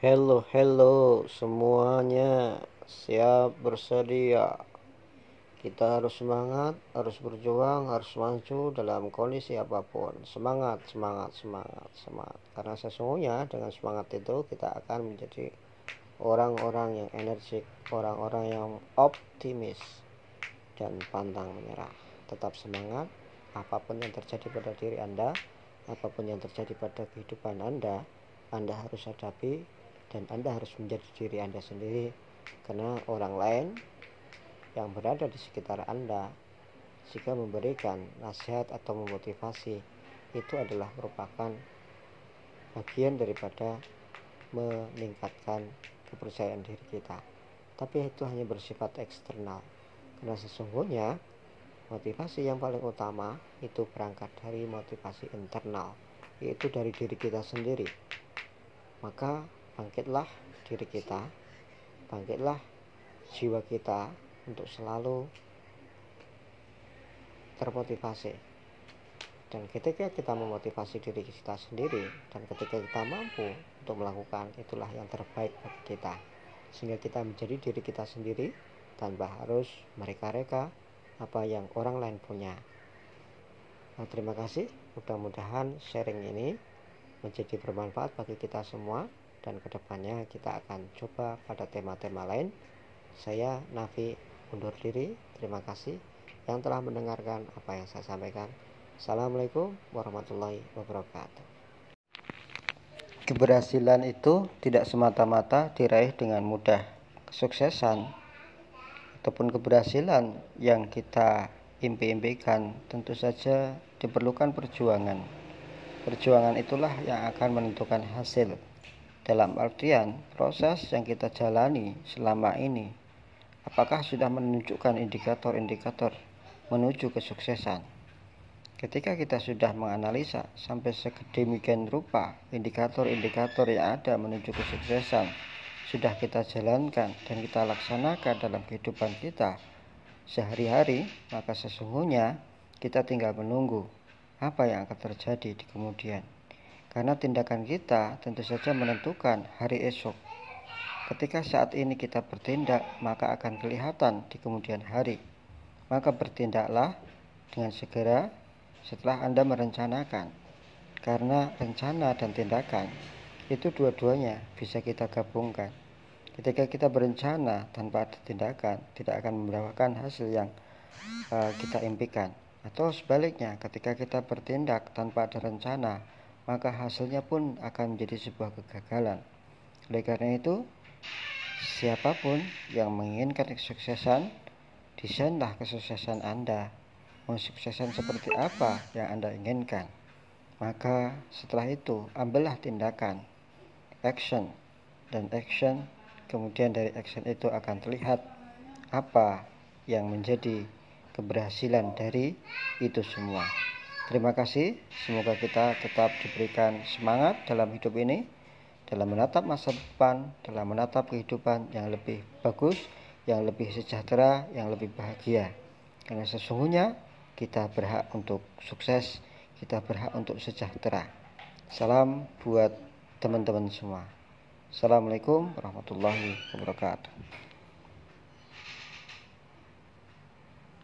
Hello, hello semuanya. Siap bersedia. Kita harus semangat, harus berjuang, harus maju dalam kondisi apa pun. Semangat, semangat, semangat, semangat. Karena sesungguhnya dengan semangat itu kita akan menjadi orang-orang yang energik, orang-orang yang optimis dan pantang menyerah. Tetap semangat, apa pun yang terjadi pada diri Anda, apa pun yang terjadi pada kehidupan Anda, Anda harus hadapi dan Anda harus menjadi diri Anda sendiri. Karena orang lain yang berada di sekitar Anda jika memberikan nasihat atau memotivasi itu adalah merupakan bagian daripada meningkatkan kepercayaan diri kita. Tapi itu hanya bersifat eksternal. Karena sesungguhnya motivasi yang paling utama itu berangkat dari motivasi internal yaitu dari diri kita sendiri. Maka bangkitlah diri kita bangkitlah jiwa kita untuk selalu termotivasi. Dan ketika kita memotivasi diri kita sendiri dan ketika kita mampu untuk melakukan itulah yang terbaik bagi kita. Sehingga kita menjadi diri kita sendiri tanpa harus mereka-reka apa yang orang lain punya. Nah, terima kasih. Mudah-mudahan sharing ini menjadi bermanfaat bagi kita semua dan ke depannya kita akan coba pada tema-tema lain. Saya Nafi undur diri. Terima kasih yang telah mendengarkan apa yang saya sampaikan. Assalamualaikum warahmatallahi wabarakatuh. Keberhasilan itu tidak semata-mata diraih dengan mudah kesuksesan ataupun keberhasilan yang kita impi-impikan. Tentu saja diperlukan perjuangan. Perjuangan itulah yang akan menentukan hasil dalam artian proses yang kita jalani selama ini apakah sudah menunjukkan indikator-indikator menuju kesuksesan? Ketika kita sudah menganalisa sampai sedemikian rupa indikator-indikator yang ada menuju kesuksesan sudah kita jalankan dan kita laksanakan dalam kehidupan kita sehari-hari maka sesungguhnya kita tinggal menunggu apa yang akan terjadi di kemudian karena tindakan kita tentu saja menentukan hari esok. Ketika saat ini kita bertindak, maka akan kelihatan di kemudian hari. Maka bertindaklah dengan segera setelah Anda merencanakan. Karena rencana dan tindakan itu dua-duanya bisa kita gabungkan. Ketika kita berencana tanpa ada tindakan, tidak akan membawakan hasil yang uh, kita impikan. Atau sebaliknya, ketika kita bertindak tanpa ada rencana, maka hasilnya pun akan menjadi sebuah kegagalan. Oleh karena itu, siapa pun yang menginginkan kesuksesan, desainlah kesuksesan Anda. Mau suksesan seperti apa yang Anda inginkan. Maka setelah itu, ambillah tindakan, action, dan action, kemudian dari action itu akan terlihat apa yang menjadi keberhasilan dari itu semua. Terima kasih, semoga kita tetap diberikan semangat dalam hidup ini, dalam menatap masa depan, dalam menatap kehidupan yang lebih bagus, yang lebih sejahtera, yang lebih bahagia. Karena sesungguhnya kita berhak untuk sukses, kita berhak untuk sejahtera. Salam buat teman-teman semua. Assalamualaikum warahmatullahi wabarakatuh.